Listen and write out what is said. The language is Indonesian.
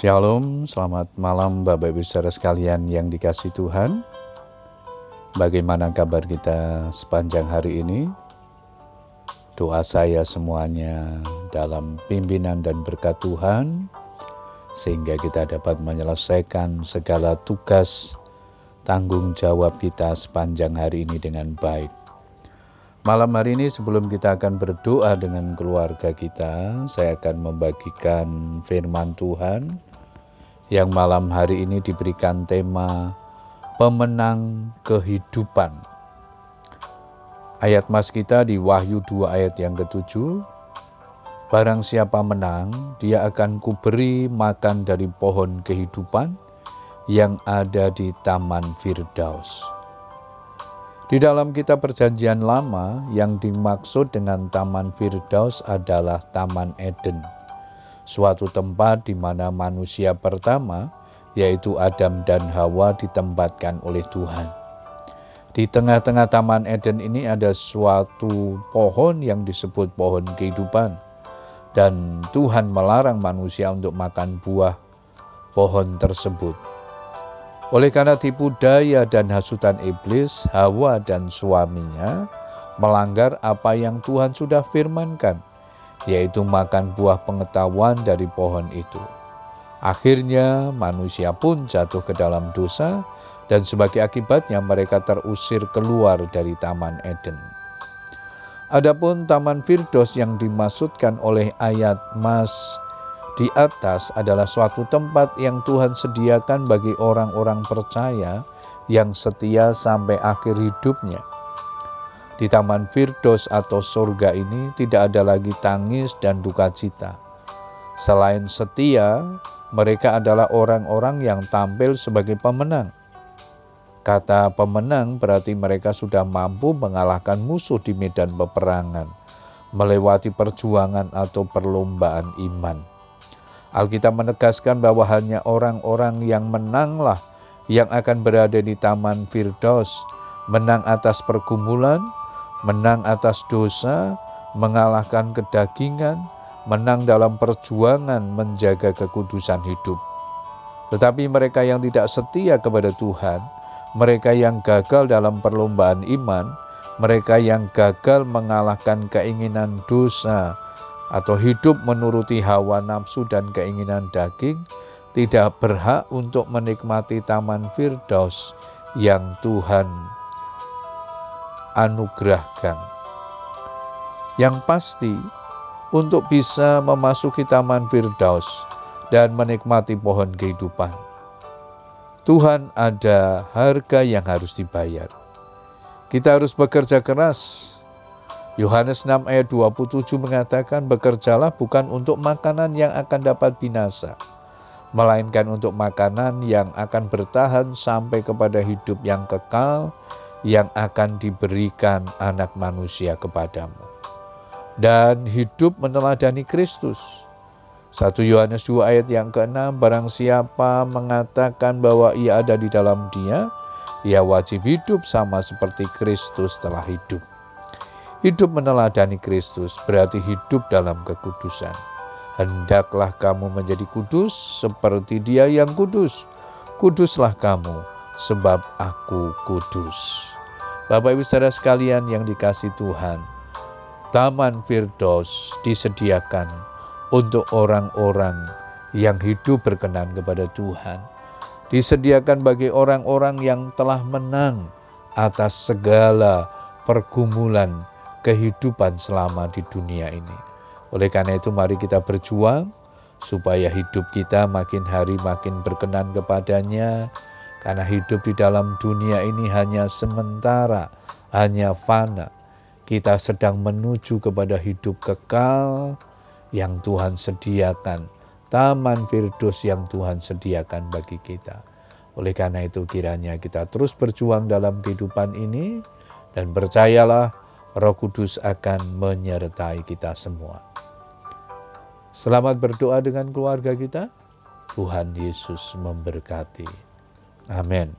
Shalom, selamat malam Bapak Ibu saudara sekalian yang dikasih Tuhan. Bagaimana kabar kita sepanjang hari ini? Doa saya semuanya dalam pimpinan dan berkat Tuhan sehingga kita dapat menyelesaikan segala tugas tanggung jawab kita sepanjang hari ini dengan baik. Malam hari ini sebelum kita akan berdoa dengan keluarga kita, saya akan membagikan firman Tuhan yang malam hari ini diberikan tema pemenang kehidupan. Ayat mas kita di Wahyu 2 ayat yang ketujuh, Barang siapa menang, dia akan kuberi makan dari pohon kehidupan yang ada di Taman Firdaus. Di dalam kitab perjanjian lama yang dimaksud dengan Taman Firdaus adalah Taman Eden, suatu tempat di mana manusia pertama, yaitu Adam dan Hawa ditempatkan oleh Tuhan. Di tengah-tengah Taman Eden ini ada suatu pohon yang disebut pohon kehidupan, dan Tuhan melarang manusia untuk makan buah pohon tersebut. Oleh karena tipu daya dan hasutan iblis, Hawa dan suaminya melanggar apa yang Tuhan sudah firmankan, yaitu makan buah pengetahuan dari pohon itu. Akhirnya manusia pun jatuh ke dalam dosa dan sebagai akibatnya mereka terusir keluar dari Taman Eden. Adapun Taman Firdos yang dimaksudkan oleh ayat Mas di atas adalah suatu tempat yang Tuhan sediakan bagi orang-orang percaya yang setia sampai akhir hidupnya. Di Taman Firdos atau surga ini tidak ada lagi tangis dan duka cita. Selain setia, mereka adalah orang-orang yang tampil sebagai pemenang. Kata pemenang berarti mereka sudah mampu mengalahkan musuh di medan peperangan, melewati perjuangan atau perlombaan iman. Alkitab menegaskan bahwa hanya orang-orang yang menanglah yang akan berada di taman Firdaus, menang atas pergumulan, menang atas dosa, mengalahkan kedagingan, menang dalam perjuangan menjaga kekudusan hidup. Tetapi mereka yang tidak setia kepada Tuhan, mereka yang gagal dalam perlombaan iman, mereka yang gagal mengalahkan keinginan dosa, atau hidup menuruti hawa nafsu dan keinginan daging tidak berhak untuk menikmati taman Firdaus yang Tuhan anugerahkan. Yang pasti, untuk bisa memasuki taman Firdaus dan menikmati pohon kehidupan, Tuhan ada harga yang harus dibayar. Kita harus bekerja keras Yohanes 6 ayat 27 mengatakan bekerjalah bukan untuk makanan yang akan dapat binasa, melainkan untuk makanan yang akan bertahan sampai kepada hidup yang kekal yang akan diberikan anak manusia kepadamu. Dan hidup meneladani Kristus. 1 Yohanes 2 ayat yang ke-6, barang siapa mengatakan bahwa ia ada di dalam dia, ia wajib hidup sama seperti Kristus telah hidup. Hidup meneladani Kristus berarti hidup dalam kekudusan. Hendaklah kamu menjadi kudus seperti Dia yang kudus. Kuduslah kamu, sebab Aku kudus. Bapak Ibu Saudara sekalian yang dikasih Tuhan, Taman Firdaus disediakan untuk orang-orang yang hidup berkenan kepada Tuhan. Disediakan bagi orang-orang yang telah menang atas segala pergumulan kehidupan selama di dunia ini. Oleh karena itu mari kita berjuang supaya hidup kita makin hari makin berkenan kepadanya karena hidup di dalam dunia ini hanya sementara, hanya fana. Kita sedang menuju kepada hidup kekal yang Tuhan sediakan, taman Firdaus yang Tuhan sediakan bagi kita. Oleh karena itu kiranya kita terus berjuang dalam kehidupan ini dan percayalah Roh Kudus akan menyertai kita semua. Selamat berdoa dengan keluarga kita. Tuhan Yesus memberkati. Amen.